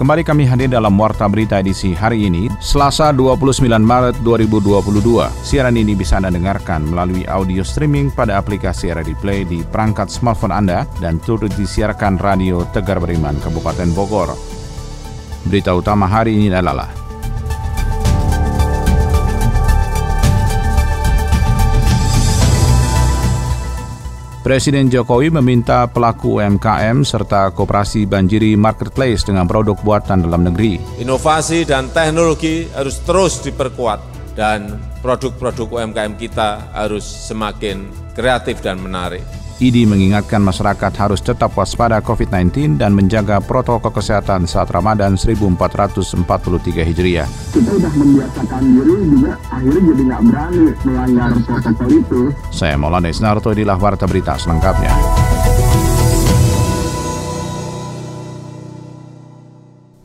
Kembali kami hadir dalam Warta Berita edisi hari ini, Selasa 29 Maret 2022. Siaran ini bisa Anda dengarkan melalui audio streaming pada aplikasi Radio Play di perangkat smartphone Anda dan turut disiarkan Radio Tegar Beriman, Kabupaten Bogor. Berita utama hari ini adalah Presiden Jokowi meminta pelaku UMKM serta koperasi banjiri marketplace dengan produk buatan dalam negeri. Inovasi dan teknologi harus terus diperkuat dan produk-produk UMKM kita harus semakin kreatif dan menarik. IDI mengingatkan masyarakat harus tetap waspada COVID-19 dan menjaga protokol kesehatan saat Ramadan 1443 Hijriah. Kita sudah membiasakan diri juga akhirnya jadi nggak berani melanggar protokol itu. Saya Maulana Isnarto, inilah Warta Berita selengkapnya.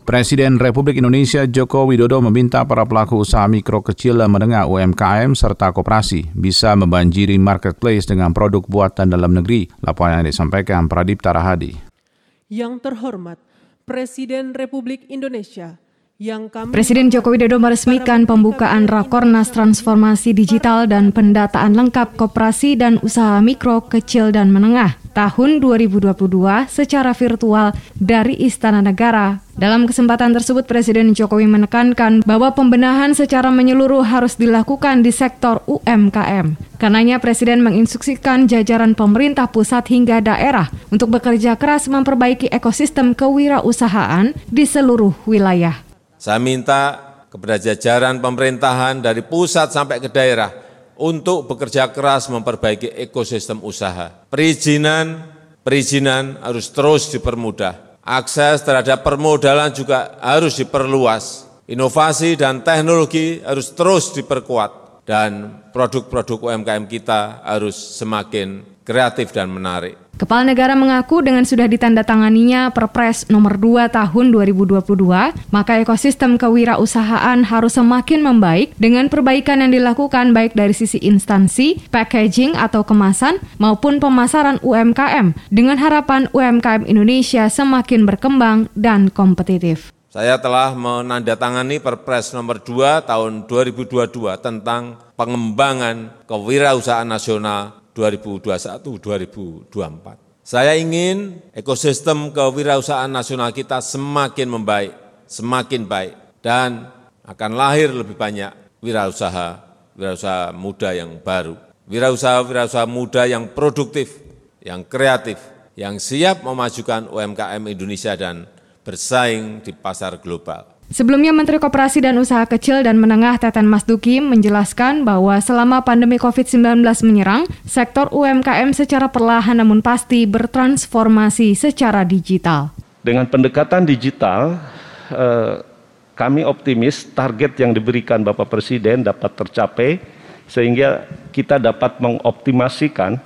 Presiden Republik Indonesia Joko Widodo meminta para pelaku usaha mikro kecil dan menengah UMKM serta koperasi bisa membanjiri marketplace dengan produk buatan dalam negeri. Laporan yang disampaikan Pradip Tarahadi. Yang terhormat Presiden Republik Indonesia yang kami Presiden Joko Widodo meresmikan pembukaan Rakornas Transformasi Digital dan Pendataan Lengkap Koperasi dan Usaha Mikro, Kecil, dan Menengah tahun 2022 secara virtual dari Istana Negara. Dalam kesempatan tersebut Presiden Jokowi menekankan bahwa pembenahan secara menyeluruh harus dilakukan di sektor UMKM. Karenanya Presiden menginstruksikan jajaran pemerintah pusat hingga daerah untuk bekerja keras memperbaiki ekosistem kewirausahaan di seluruh wilayah. Saya minta kepada jajaran pemerintahan dari pusat sampai ke daerah untuk bekerja keras memperbaiki ekosistem usaha. Perizinan, perizinan harus terus dipermudah. Akses terhadap permodalan juga harus diperluas. Inovasi dan teknologi harus terus diperkuat dan produk-produk UMKM kita harus semakin kreatif dan menarik. Kepala negara mengaku dengan sudah ditandatanganinya Perpres nomor 2 tahun 2022, maka ekosistem kewirausahaan harus semakin membaik dengan perbaikan yang dilakukan baik dari sisi instansi, packaging atau kemasan maupun pemasaran UMKM dengan harapan UMKM Indonesia semakin berkembang dan kompetitif. Saya telah menandatangani Perpres nomor 2 tahun 2022 tentang pengembangan kewirausahaan nasional 2021-2024. Saya ingin ekosistem kewirausahaan nasional kita semakin membaik, semakin baik, dan akan lahir lebih banyak wirausaha, wirausaha muda yang baru. Wirausaha-wirausaha muda yang produktif, yang kreatif, yang siap memajukan UMKM Indonesia dan bersaing di pasar global. Sebelumnya Menteri Koperasi dan Usaha Kecil dan Menengah Teten Mas Duki menjelaskan bahwa selama pandemi COVID-19 menyerang, sektor UMKM secara perlahan namun pasti bertransformasi secara digital. Dengan pendekatan digital, eh, kami optimis target yang diberikan Bapak Presiden dapat tercapai sehingga kita dapat mengoptimasikan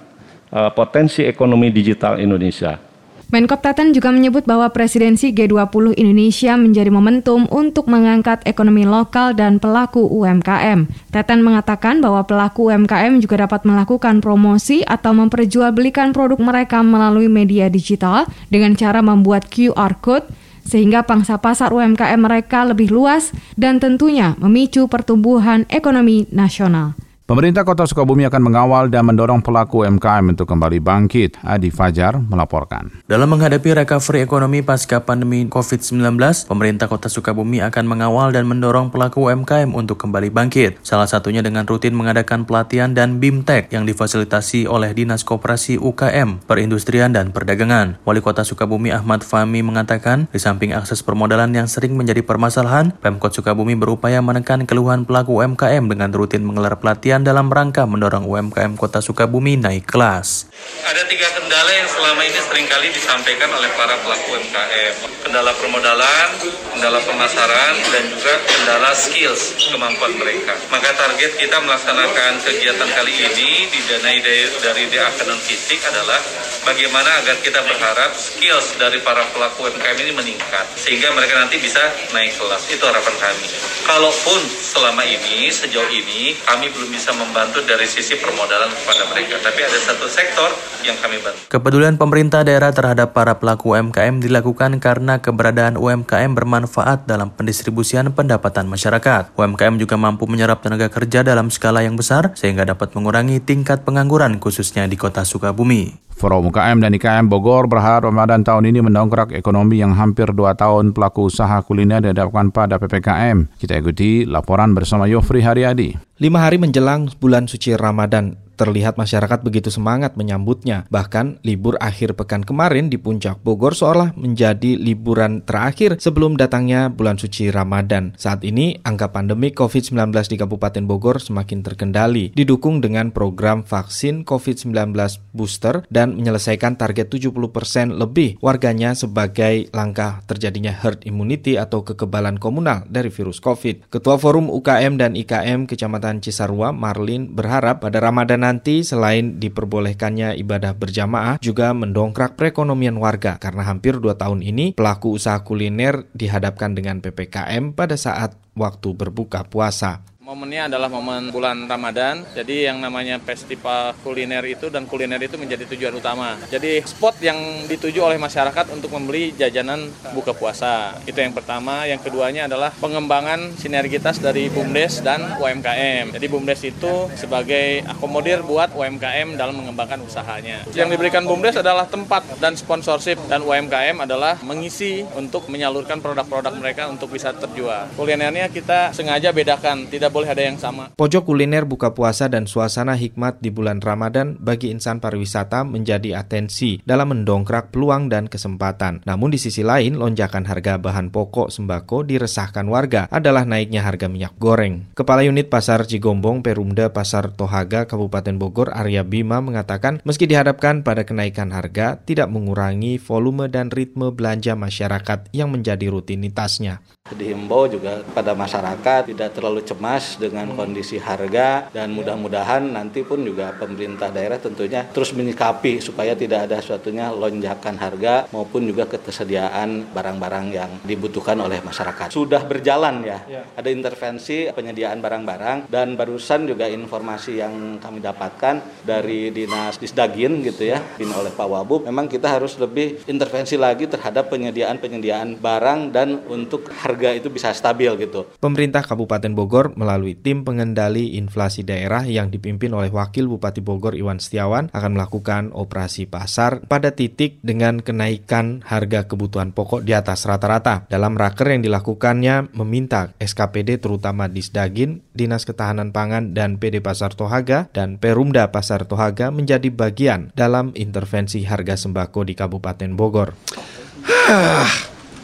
eh, potensi ekonomi digital Indonesia. Menkop Teten juga menyebut bahwa presidensi G20 Indonesia menjadi momentum untuk mengangkat ekonomi lokal dan pelaku UMKM. Teten mengatakan bahwa pelaku UMKM juga dapat melakukan promosi atau memperjualbelikan produk mereka melalui media digital dengan cara membuat QR code sehingga pangsa pasar UMKM mereka lebih luas dan tentunya memicu pertumbuhan ekonomi nasional. Pemerintah Kota Sukabumi akan mengawal dan mendorong pelaku UMKM untuk kembali bangkit. Adi Fajar melaporkan. Dalam menghadapi recovery ekonomi pasca pandemi COVID-19, pemerintah Kota Sukabumi akan mengawal dan mendorong pelaku UMKM untuk kembali bangkit. Salah satunya dengan rutin mengadakan pelatihan dan BIMTEK yang difasilitasi oleh Dinas Koperasi UKM, Perindustrian dan Perdagangan. Wali Kota Sukabumi Ahmad Fahmi mengatakan, di samping akses permodalan yang sering menjadi permasalahan, Pemkot Sukabumi berupaya menekan keluhan pelaku UMKM dengan rutin menggelar pelatihan pelatihan dalam rangka mendorong UMKM Kota Sukabumi naik kelas. Ada tiga kendala yang selama ini sering kali disampaikan oleh para pelaku UMKM. Kendala permodalan, kendala pemasaran, dan juga kendala skills kemampuan mereka. Maka target kita melaksanakan kegiatan kali ini didanai dari The Afternoon adalah bagaimana agar kita berharap skills dari para pelaku UMKM ini meningkat. Sehingga mereka nanti bisa naik kelas. Itu harapan kami. Kalaupun selama ini, sejauh ini, kami belum bisa membantu dari sisi permodalan kepada mereka. Tapi ada satu sektor yang kami bantu. Kepedulian pemerintah daerah terhadap para pelaku UMKM dilakukan karena keberadaan UMKM bermanfaat dalam pendistribusian pendapatan masyarakat. UMKM juga mampu menyerap tenaga kerja dalam skala yang besar sehingga dapat mengurangi tingkat pengangguran khususnya di kota Sukabumi. Forum UKM dan IKM Bogor berharap Ramadan tahun ini mendongkrak ekonomi yang hampir dua tahun pelaku usaha kuliner dihadapkan pada PPKM. Kita ikuti laporan bersama Yofri Haryadi. Lima hari menjelang bulan suci Ramadan, Terlihat masyarakat begitu semangat menyambutnya. Bahkan libur akhir pekan kemarin di puncak Bogor seolah menjadi liburan terakhir sebelum datangnya bulan suci Ramadan. Saat ini angka pandemi COVID-19 di Kabupaten Bogor semakin terkendali, didukung dengan program vaksin COVID-19 booster dan menyelesaikan target 70% lebih warganya sebagai langkah terjadinya herd immunity atau kekebalan komunal dari virus COVID. Ketua Forum UKM dan IKM Kecamatan Cisarua, Marlin, berharap pada Ramadan nanti selain diperbolehkannya ibadah berjamaah juga mendongkrak perekonomian warga karena hampir dua tahun ini pelaku usaha kuliner dihadapkan dengan PPKM pada saat waktu berbuka puasa. Momennya adalah momen bulan Ramadan, jadi yang namanya festival kuliner itu dan kuliner itu menjadi tujuan utama. Jadi spot yang dituju oleh masyarakat untuk membeli jajanan buka puasa. Itu yang pertama. Yang keduanya adalah pengembangan sinergitas dari BUMDes dan UMKM. Jadi BUMDes itu sebagai akomodir buat UMKM dalam mengembangkan usahanya. Yang diberikan BUMDes adalah tempat dan sponsorship dan UMKM adalah mengisi untuk menyalurkan produk-produk mereka untuk bisa terjual. Kulinernya kita sengaja bedakan, tidak ada yang sama. Pojok kuliner buka puasa dan suasana hikmat di bulan Ramadan bagi insan pariwisata menjadi atensi dalam mendongkrak peluang dan kesempatan. Namun di sisi lain, lonjakan harga bahan pokok sembako diresahkan warga adalah naiknya harga minyak goreng. Kepala Unit Pasar Cigombong Perumda Pasar Tohaga Kabupaten Bogor Arya Bima mengatakan meski dihadapkan pada kenaikan harga tidak mengurangi volume dan ritme belanja masyarakat yang menjadi rutinitasnya. Dihimbau juga pada masyarakat tidak terlalu cemas dengan kondisi harga dan mudah-mudahan nanti pun juga pemerintah daerah tentunya terus menyikapi supaya tidak ada suatunya lonjakan harga maupun juga ketersediaan barang-barang yang dibutuhkan oleh masyarakat. Sudah berjalan ya, ya. ada intervensi penyediaan barang-barang dan barusan juga informasi yang kami dapatkan dari Dinas Disdagin gitu ya, bin oleh Pak Wabub, memang kita harus lebih intervensi lagi terhadap penyediaan-penyediaan barang dan untuk harga harga itu bisa stabil gitu. Pemerintah Kabupaten Bogor melalui tim pengendali inflasi daerah yang dipimpin oleh Wakil Bupati Bogor Iwan Setiawan akan melakukan operasi pasar pada titik dengan kenaikan harga kebutuhan pokok di atas rata-rata. Dalam raker yang dilakukannya meminta SKPD terutama Disdagin, Dinas Ketahanan Pangan dan PD Pasar Tohaga dan Perumda Pasar Tohaga menjadi bagian dalam intervensi harga sembako di Kabupaten Bogor.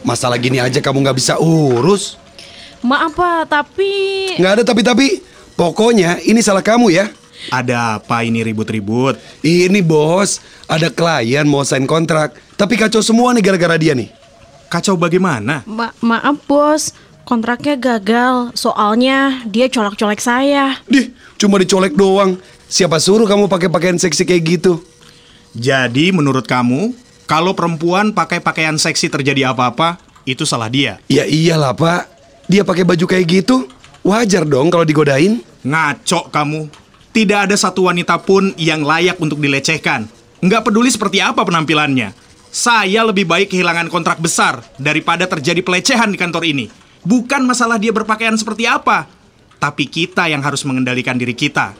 Masalah gini aja kamu nggak bisa urus. Maaf pak, tapi... Nggak ada tapi-tapi. Pokoknya ini salah kamu ya. Ada apa ini ribut-ribut? Ini bos, ada klien mau sign kontrak. Tapi kacau semua nih gara-gara dia nih. Kacau bagaimana? Ma maaf bos, kontraknya gagal. Soalnya dia colek-colek saya. Dih, cuma dicolek doang. Siapa suruh kamu pakai pakaian seksi kayak gitu? Jadi menurut kamu, kalau perempuan pakai pakaian seksi terjadi apa-apa, itu salah dia. Ya iyalah pak, dia pakai baju kayak gitu, wajar dong kalau digodain. Ngaco kamu. Tidak ada satu wanita pun yang layak untuk dilecehkan. Nggak peduli seperti apa penampilannya. Saya lebih baik kehilangan kontrak besar daripada terjadi pelecehan di kantor ini. Bukan masalah dia berpakaian seperti apa, tapi kita yang harus mengendalikan diri kita.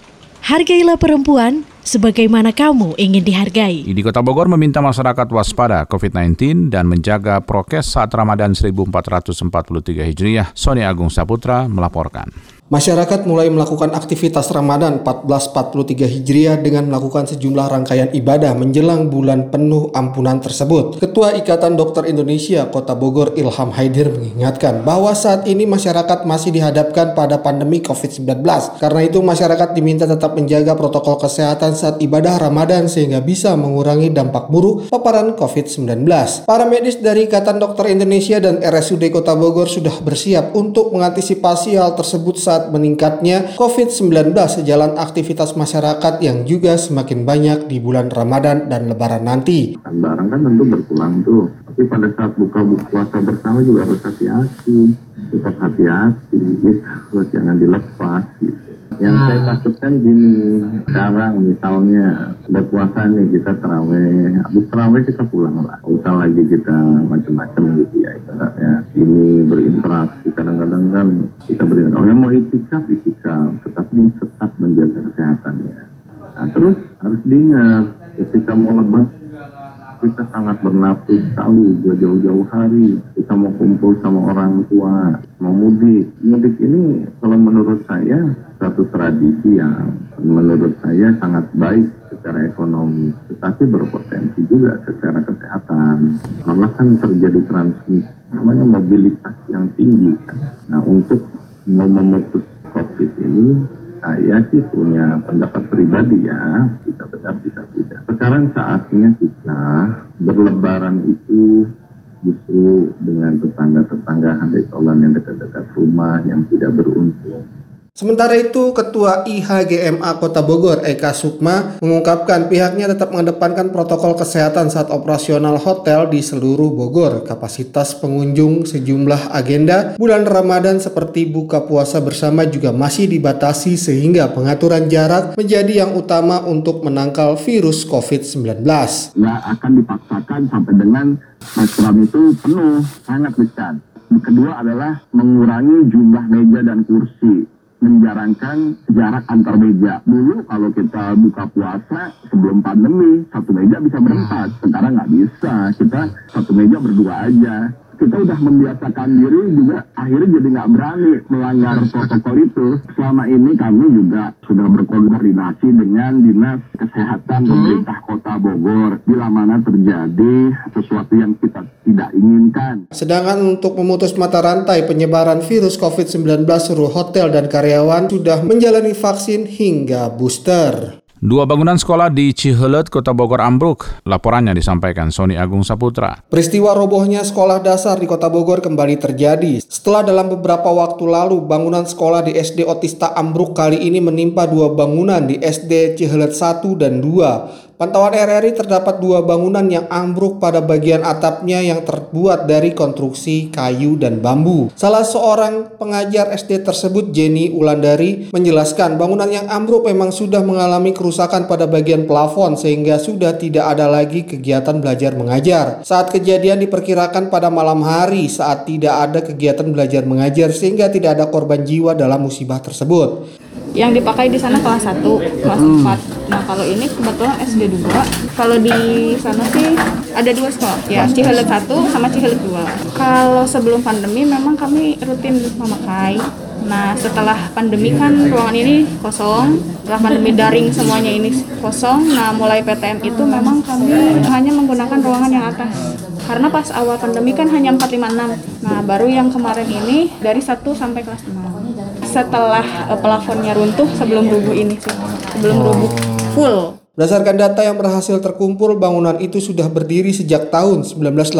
Hargailah perempuan sebagaimana kamu ingin dihargai. Di Kota Bogor meminta masyarakat waspada COVID-19 dan menjaga prokes saat Ramadan 1443 Hijriah. Sony Agung Saputra melaporkan. Masyarakat mulai melakukan aktivitas Ramadan 1443 Hijriah dengan melakukan sejumlah rangkaian ibadah menjelang bulan penuh ampunan tersebut. Ketua Ikatan Dokter Indonesia Kota Bogor Ilham Haidir mengingatkan bahwa saat ini masyarakat masih dihadapkan pada pandemi COVID-19. Karena itu masyarakat diminta tetap menjaga protokol kesehatan saat ibadah Ramadan sehingga bisa mengurangi dampak buruk paparan COVID-19. Para medis dari Ikatan Dokter Indonesia dan RSUD Kota Bogor sudah bersiap untuk mengantisipasi hal tersebut saat saat meningkatnya COVID-19 sejalan aktivitas masyarakat yang juga semakin banyak di bulan Ramadan dan Lebaran nanti. Barang kan tentu berkurang tuh, tapi pada saat buka puasa bersama juga harus hati-hati, tetap hati-hati, gitu. jangan dilepas. Gitu. Yang nah. saya takutkan gini, sekarang misalnya ada puasa nih kita terawih, habis terawih kita pulang lah. Usah lagi kita macam-macam gitu ya, ibaratnya ini berinteraksi. Kadang-kadang kan kita berinteraksi. Oh, yang mau itikaf, itikaf, tetapi tetap menjaga kesehatannya. Nah, terus harus diingat ketika mau lepas kita sangat bernafsu sekali jauh-jauh hari. Kita mau kumpul sama orang tua mau mudik. Mudik ini kalau menurut saya satu tradisi yang menurut saya sangat baik secara ekonomi tetapi berpotensi juga secara kesehatan. Karena kan terjadi transmisi namanya mobilitas yang tinggi. Nah untuk memutus covid ini saya sih punya pendapat pribadi ya, bisa benar bisa tidak. Sekarang saatnya kita berlebaran itu justru dengan tetangga-tetangga handai tolan yang dekat-dekat rumah yang tidak beruntung Sementara itu, Ketua IHGMA Kota Bogor, Eka Sukma, mengungkapkan pihaknya tetap mengedepankan protokol kesehatan saat operasional hotel di seluruh Bogor. Kapasitas pengunjung sejumlah agenda bulan Ramadan seperti buka puasa bersama juga masih dibatasi sehingga pengaturan jarak menjadi yang utama untuk menangkal virus COVID-19. Ya akan dipaksakan sampai dengan restoran itu penuh, sangat besar. Kedua adalah mengurangi jumlah meja dan kursi menjarangkan jarak antar meja. Dulu kalau kita buka puasa sebelum pandemi, satu meja bisa berempat. Sekarang nggak bisa. Kita satu meja berdua aja kita udah membiasakan diri juga akhirnya jadi nggak berani melanggar protokol itu. Selama ini kami juga sudah berkoordinasi dengan Dinas Kesehatan hmm. pemerintah Kota Bogor bila mana terjadi sesuatu yang kita tidak inginkan. Sedangkan untuk memutus mata rantai penyebaran virus COVID-19 seluruh hotel dan karyawan sudah menjalani vaksin hingga booster. Dua bangunan sekolah di Cihelet, Kota Bogor ambruk. Laporannya disampaikan Sony Agung Saputra. Peristiwa robohnya sekolah dasar di Kota Bogor kembali terjadi. Setelah dalam beberapa waktu lalu bangunan sekolah di SD Otista ambruk kali ini menimpa dua bangunan di SD Cihelet 1 dan 2. Pantauan RRI terdapat dua bangunan yang ambruk pada bagian atapnya yang terbuat dari konstruksi kayu dan bambu. Salah seorang pengajar SD tersebut, Jenny Ulandari, menjelaskan bangunan yang ambruk memang sudah mengalami kerusakan pada bagian plafon sehingga sudah tidak ada lagi kegiatan belajar mengajar. Saat kejadian diperkirakan pada malam hari saat tidak ada kegiatan belajar mengajar sehingga tidak ada korban jiwa dalam musibah tersebut yang dipakai di sana kelas 1, kelas hmm. 4. Nah, kalau ini kebetulan SD 2. Kalau di sana sih ada dua sekolah. Ya, Cihelet 1 sama Cihelet 2. Kalau sebelum pandemi memang kami rutin memakai. Nah, setelah pandemi kan ruangan ini kosong. Setelah pandemi daring semuanya ini kosong. Nah, mulai PTM itu memang kami hanya menggunakan ruangan yang atas. Karena pas awal pandemi kan hanya 456. Nah, baru yang kemarin ini dari 1 sampai kelas 6 setelah uh, plafonnya runtuh sebelum rubuh ini sih sebelum rubuh full Berdasarkan data yang berhasil terkumpul, bangunan itu sudah berdiri sejak tahun 1980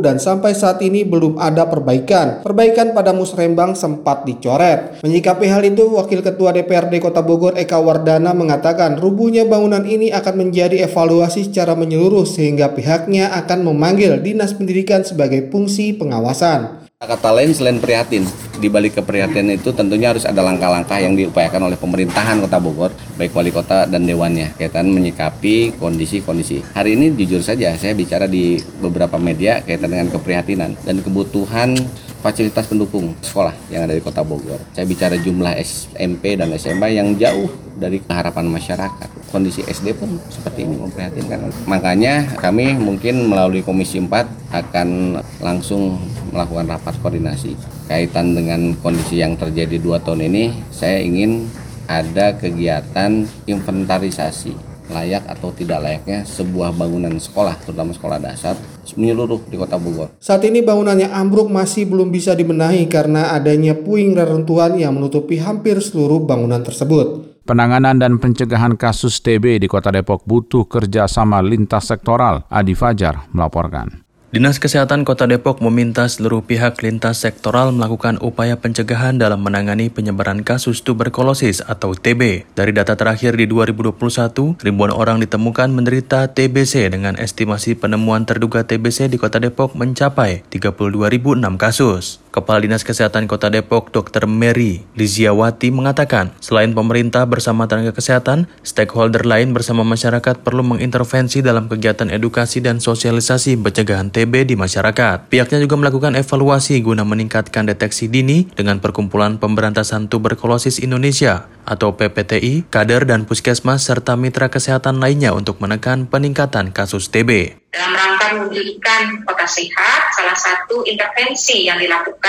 dan sampai saat ini belum ada perbaikan. Perbaikan pada musrembang sempat dicoret. Menyikapi hal itu, Wakil Ketua DPRD Kota Bogor Eka Wardana mengatakan rubuhnya bangunan ini akan menjadi evaluasi secara menyeluruh sehingga pihaknya akan memanggil Dinas Pendidikan sebagai fungsi pengawasan. Kata lain selain prihatin, di balik keprihatinan itu tentunya harus ada langkah-langkah yang diupayakan oleh pemerintahan Kota Bogor, baik wali kota dan dewannya, kaitan menyikapi kondisi-kondisi. Hari ini jujur saja saya bicara di beberapa media kaitan dengan keprihatinan dan kebutuhan fasilitas pendukung sekolah yang ada di Kota Bogor. Saya bicara jumlah SMP dan SMA yang jauh dari harapan masyarakat. Kondisi SD pun seperti ini memprihatinkan. Makanya kami mungkin melalui Komisi 4 akan langsung melakukan rapat koordinasi kaitan dengan kondisi yang terjadi dua tahun ini, saya ingin ada kegiatan inventarisasi layak atau tidak layaknya sebuah bangunan sekolah, terutama sekolah dasar, menyeluruh di kota Bogor. Saat ini bangunannya ambruk masih belum bisa dibenahi karena adanya puing reruntuhan yang menutupi hampir seluruh bangunan tersebut. Penanganan dan pencegahan kasus TB di Kota Depok butuh kerjasama lintas sektoral. Adi Fajar melaporkan. Dinas Kesehatan Kota Depok meminta seluruh pihak lintas sektoral melakukan upaya pencegahan dalam menangani penyebaran kasus tuberkulosis atau TB. Dari data terakhir di 2021, ribuan orang ditemukan menderita TBC dengan estimasi penemuan terduga TBC di Kota Depok mencapai 32.006 kasus. Kepala Dinas Kesehatan Kota Depok Dr. Mary Liziawati mengatakan, selain pemerintah bersama tenaga kesehatan, stakeholder lain bersama masyarakat perlu mengintervensi dalam kegiatan edukasi dan sosialisasi pencegahan TB di masyarakat. Pihaknya juga melakukan evaluasi guna meningkatkan deteksi dini dengan Perkumpulan Pemberantasan Tuberkulosis Indonesia atau PPTI, kader dan puskesmas serta mitra kesehatan lainnya untuk menekan peningkatan kasus TB. Dalam rangka mewujudkan kota sehat, salah satu intervensi yang dilakukan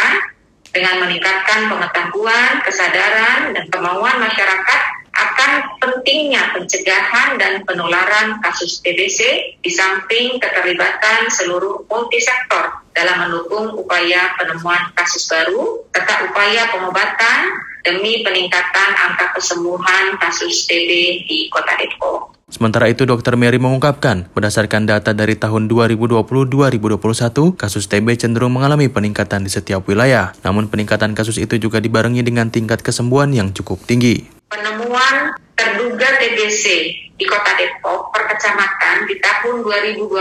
dengan meningkatkan pengetahuan, kesadaran, dan kemauan masyarakat akan pentingnya pencegahan dan penularan kasus TBC di samping keterlibatan seluruh multisektor dalam mendukung upaya penemuan kasus baru serta upaya pengobatan demi peningkatan angka kesembuhan kasus TB di Kota Depok. Sementara itu, Dr. Mary mengungkapkan, berdasarkan data dari tahun 2020-2021, kasus TB cenderung mengalami peningkatan di setiap wilayah. Namun peningkatan kasus itu juga dibarengi dengan tingkat kesembuhan yang cukup tinggi. Penemuan terduga TBC di Kota Depok per kecamatan di tahun 2020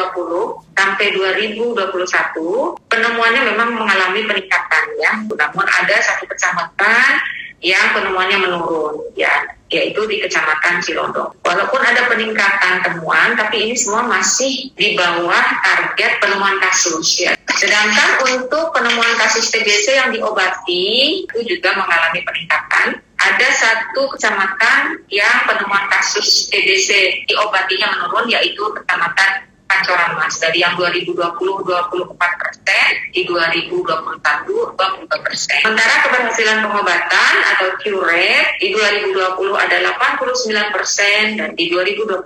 sampai 2021 penemuannya memang mengalami peningkatan ya. Namun ada satu kecamatan yang penemuannya menurun ya yaitu di Kecamatan Cilodong. Walaupun ada peningkatan temuan, tapi ini semua masih di bawah target penemuan kasus. Ya. Sedangkan untuk penemuan kasus TBC yang diobati itu juga mengalami peningkatan. Ada satu kecamatan yang penemuan kasus TBC diobatinya menurun, yaitu Kecamatan Pancoran Mas dari yang 2020 24 persen di 2021 22 persen. Sementara keberhasilan pengobatan atau cure di 2020 ada 89 persen dan di 2021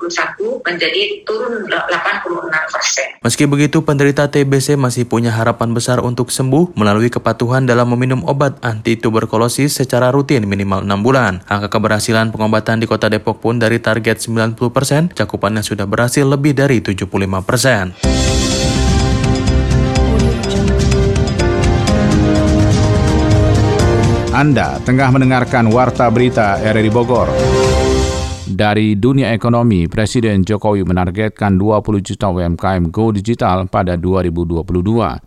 menjadi turun 86 persen. Meski begitu, penderita TBC masih punya harapan besar untuk sembuh melalui kepatuhan dalam meminum obat anti tuberkulosis secara rutin minimal 6 bulan. Angka keberhasilan pengobatan di Kota Depok pun dari target 90 persen, cakupannya sudah berhasil lebih dari 75 persen. Anda tengah mendengarkan Warta Berita RRI Bogor. Dari dunia ekonomi, Presiden Jokowi menargetkan 20 juta UMKM go digital pada 2022.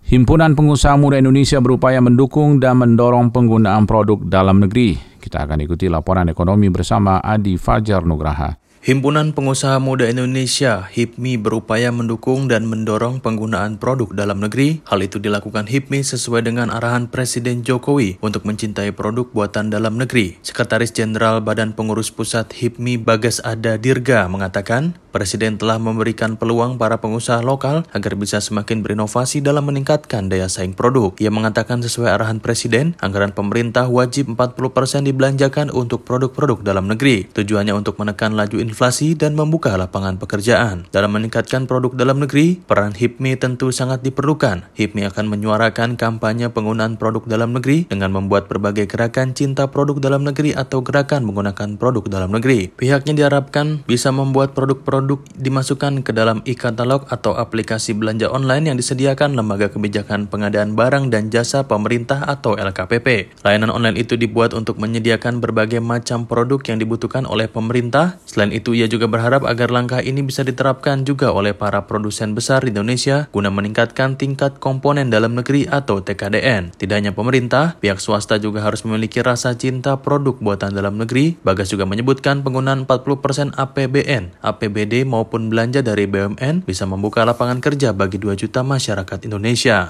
Himpunan Pengusaha Muda Indonesia berupaya mendukung dan mendorong penggunaan produk dalam negeri. Kita akan ikuti laporan ekonomi bersama Adi Fajar Nugraha. Himpunan Pengusaha Muda Indonesia (HIPMI) berupaya mendukung dan mendorong penggunaan produk dalam negeri. Hal itu dilakukan HIPMI sesuai dengan arahan Presiden Jokowi untuk mencintai produk buatan dalam negeri. Sekretaris Jenderal Badan Pengurus Pusat HIPMI Bagas Ada Dirga mengatakan, Presiden telah memberikan peluang para pengusaha lokal agar bisa semakin berinovasi dalam meningkatkan daya saing produk. Ia mengatakan sesuai arahan Presiden, anggaran pemerintah wajib 40% dibelanjakan untuk produk-produk dalam negeri. Tujuannya untuk menekan laju dan membuka lapangan pekerjaan. Dalam meningkatkan produk dalam negeri, peran HIPMI tentu sangat diperlukan. HIPMI akan menyuarakan kampanye penggunaan produk dalam negeri dengan membuat berbagai gerakan cinta produk dalam negeri atau gerakan menggunakan produk dalam negeri. Pihaknya diharapkan bisa membuat produk-produk dimasukkan ke dalam e-katalog atau aplikasi belanja online yang disediakan Lembaga Kebijakan Pengadaan Barang dan Jasa Pemerintah atau LKPP. Layanan online itu dibuat untuk menyediakan berbagai macam produk yang dibutuhkan oleh pemerintah. Selain itu, itu ia juga berharap agar langkah ini bisa diterapkan juga oleh para produsen besar di Indonesia guna meningkatkan tingkat komponen dalam negeri atau TKDN. Tidak hanya pemerintah, pihak swasta juga harus memiliki rasa cinta produk buatan dalam negeri. Bagas juga menyebutkan penggunaan 40% APBN, APBD maupun belanja dari BUMN bisa membuka lapangan kerja bagi 2 juta masyarakat Indonesia.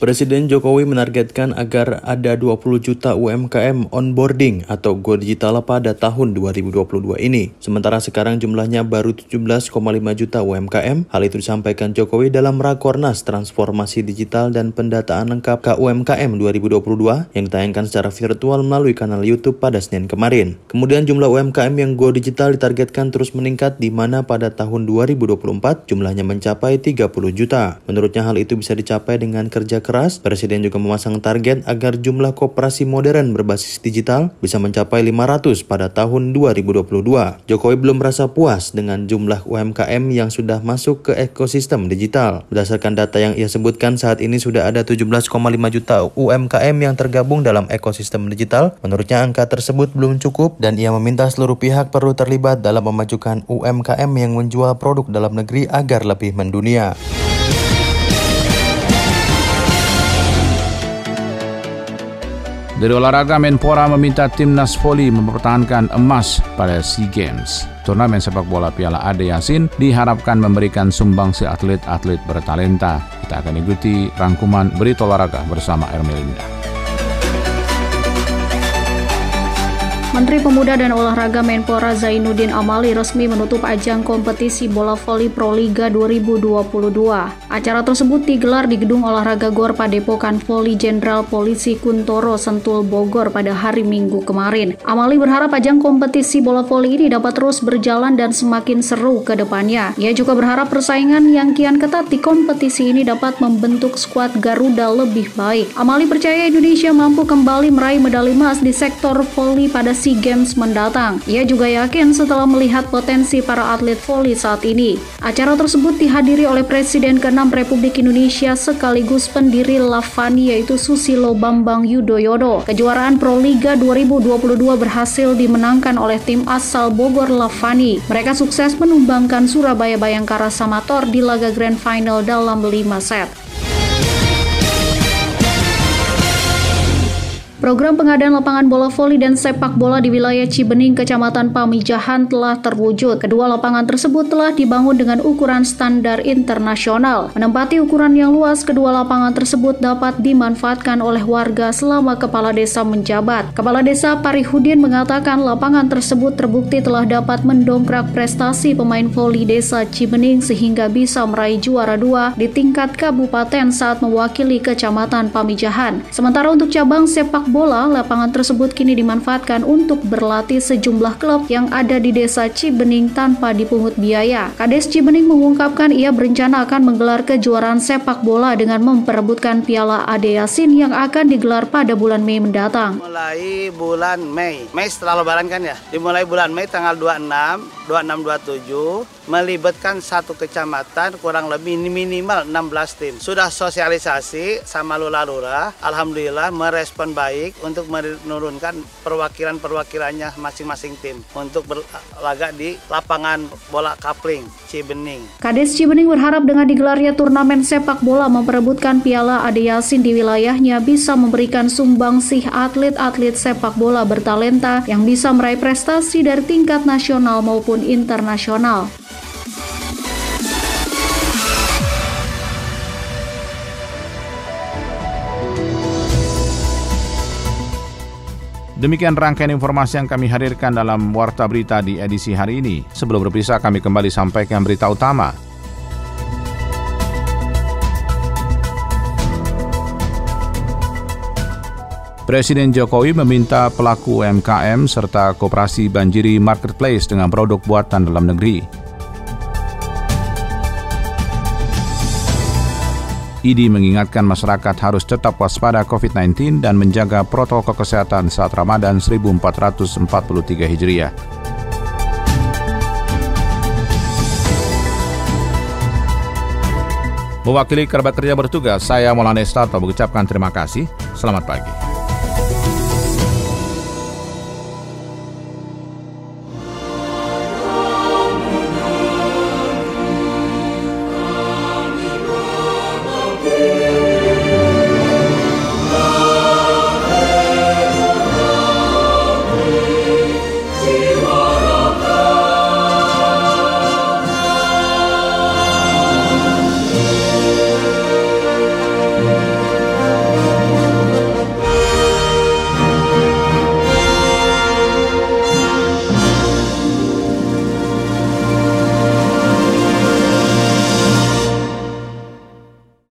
Presiden Jokowi menargetkan agar ada 20 juta UMKM onboarding atau Go Digital pada tahun 2022 ini. Sementara sekarang jumlahnya baru 17,5 juta UMKM. Hal itu disampaikan Jokowi dalam Rakornas Transformasi Digital dan Pendataan Lengkap KUMKM 2022 yang ditayangkan secara virtual melalui kanal YouTube pada Senin kemarin. Kemudian jumlah UMKM yang Go Digital ditargetkan terus meningkat di mana pada tahun 2024 jumlahnya mencapai 30 juta. Menurutnya hal itu bisa dicapai dengan kerja Presiden juga memasang target agar jumlah koperasi modern berbasis digital bisa mencapai 500 pada tahun 2022. Jokowi belum merasa puas dengan jumlah UMKM yang sudah masuk ke ekosistem digital. Berdasarkan data yang ia sebutkan saat ini sudah ada 17,5 juta UMKM yang tergabung dalam ekosistem digital. Menurutnya angka tersebut belum cukup dan ia meminta seluruh pihak perlu terlibat dalam memajukan UMKM yang menjual produk dalam negeri agar lebih mendunia. Dari olahraga Menpora meminta timnas voli mempertahankan emas pada SEA Games. Turnamen sepak bola Piala Ade Yasin diharapkan memberikan sumbangsi atlet-atlet bertalenta. Kita akan ikuti rangkuman berita olahraga bersama Ermelinda. Menteri Pemuda dan Olahraga Menpora Zainuddin Amali resmi menutup ajang kompetisi bola voli Proliga 2022. Acara tersebut digelar di Gedung Olahraga Gor Padepokan Voli Jenderal Polisi Kuntoro Sentul Bogor pada hari Minggu kemarin. Amali berharap ajang kompetisi bola voli ini dapat terus berjalan dan semakin seru ke depannya. Ia juga berharap persaingan yang kian ketat di kompetisi ini dapat membentuk skuad Garuda lebih baik. Amali percaya Indonesia mampu kembali meraih medali emas di sektor voli pada SEA Games mendatang. Ia juga yakin setelah melihat potensi para atlet voli saat ini. Acara tersebut dihadiri oleh Presiden ke-6 Republik Indonesia sekaligus pendiri Lavani yaitu Susilo Bambang Yudhoyono. Kejuaraan Pro Liga 2022 berhasil dimenangkan oleh tim asal Bogor Lavani. Mereka sukses menumbangkan Surabaya Bayangkara Samator di laga Grand Final dalam 5 set. Program pengadaan lapangan bola voli dan sepak bola di wilayah Cibening, Kecamatan Pamijahan telah terwujud. Kedua lapangan tersebut telah dibangun dengan ukuran standar internasional. Menempati ukuran yang luas, kedua lapangan tersebut dapat dimanfaatkan oleh warga selama kepala desa menjabat. Kepala Desa Parihudin mengatakan lapangan tersebut terbukti telah dapat mendongkrak prestasi pemain voli desa Cibening sehingga bisa meraih juara dua di tingkat kabupaten saat mewakili Kecamatan Pamijahan. Sementara untuk cabang sepak bola, lapangan tersebut kini dimanfaatkan untuk berlatih sejumlah klub yang ada di desa Cibening tanpa dipungut biaya. Kades Cibening mengungkapkan ia berencana akan menggelar kejuaraan sepak bola dengan memperebutkan Piala Ade Yasin yang akan digelar pada bulan Mei mendatang. Mulai bulan Mei, Mei setelah lebaran kan ya, dimulai bulan Mei tanggal 26, 26, 27, melibatkan satu kecamatan kurang lebih minimal 16 tim. Sudah sosialisasi sama lula-lura, Alhamdulillah merespon baik untuk menurunkan perwakilan-perwakilannya masing-masing tim untuk berlaga di lapangan bola kapling Cibening. Kades Cibening berharap dengan digelarnya turnamen sepak bola memperebutkan Piala Ade Yasin di wilayahnya bisa memberikan sumbangsih atlet-atlet sepak bola bertalenta yang bisa meraih prestasi dari tingkat nasional maupun internasional. Demikian rangkaian informasi yang kami hadirkan dalam Warta Berita di edisi hari ini. Sebelum berpisah, kami kembali sampaikan berita utama. Presiden Jokowi meminta pelaku UMKM serta koperasi banjiri marketplace dengan produk buatan dalam negeri. ID mengingatkan masyarakat harus tetap waspada COVID-19 dan menjaga protokol kesehatan saat Ramadan 1443 Hijriah. Mewakili kerabat kerja bertugas, saya Maulana Estato mengucapkan terima kasih. Selamat pagi.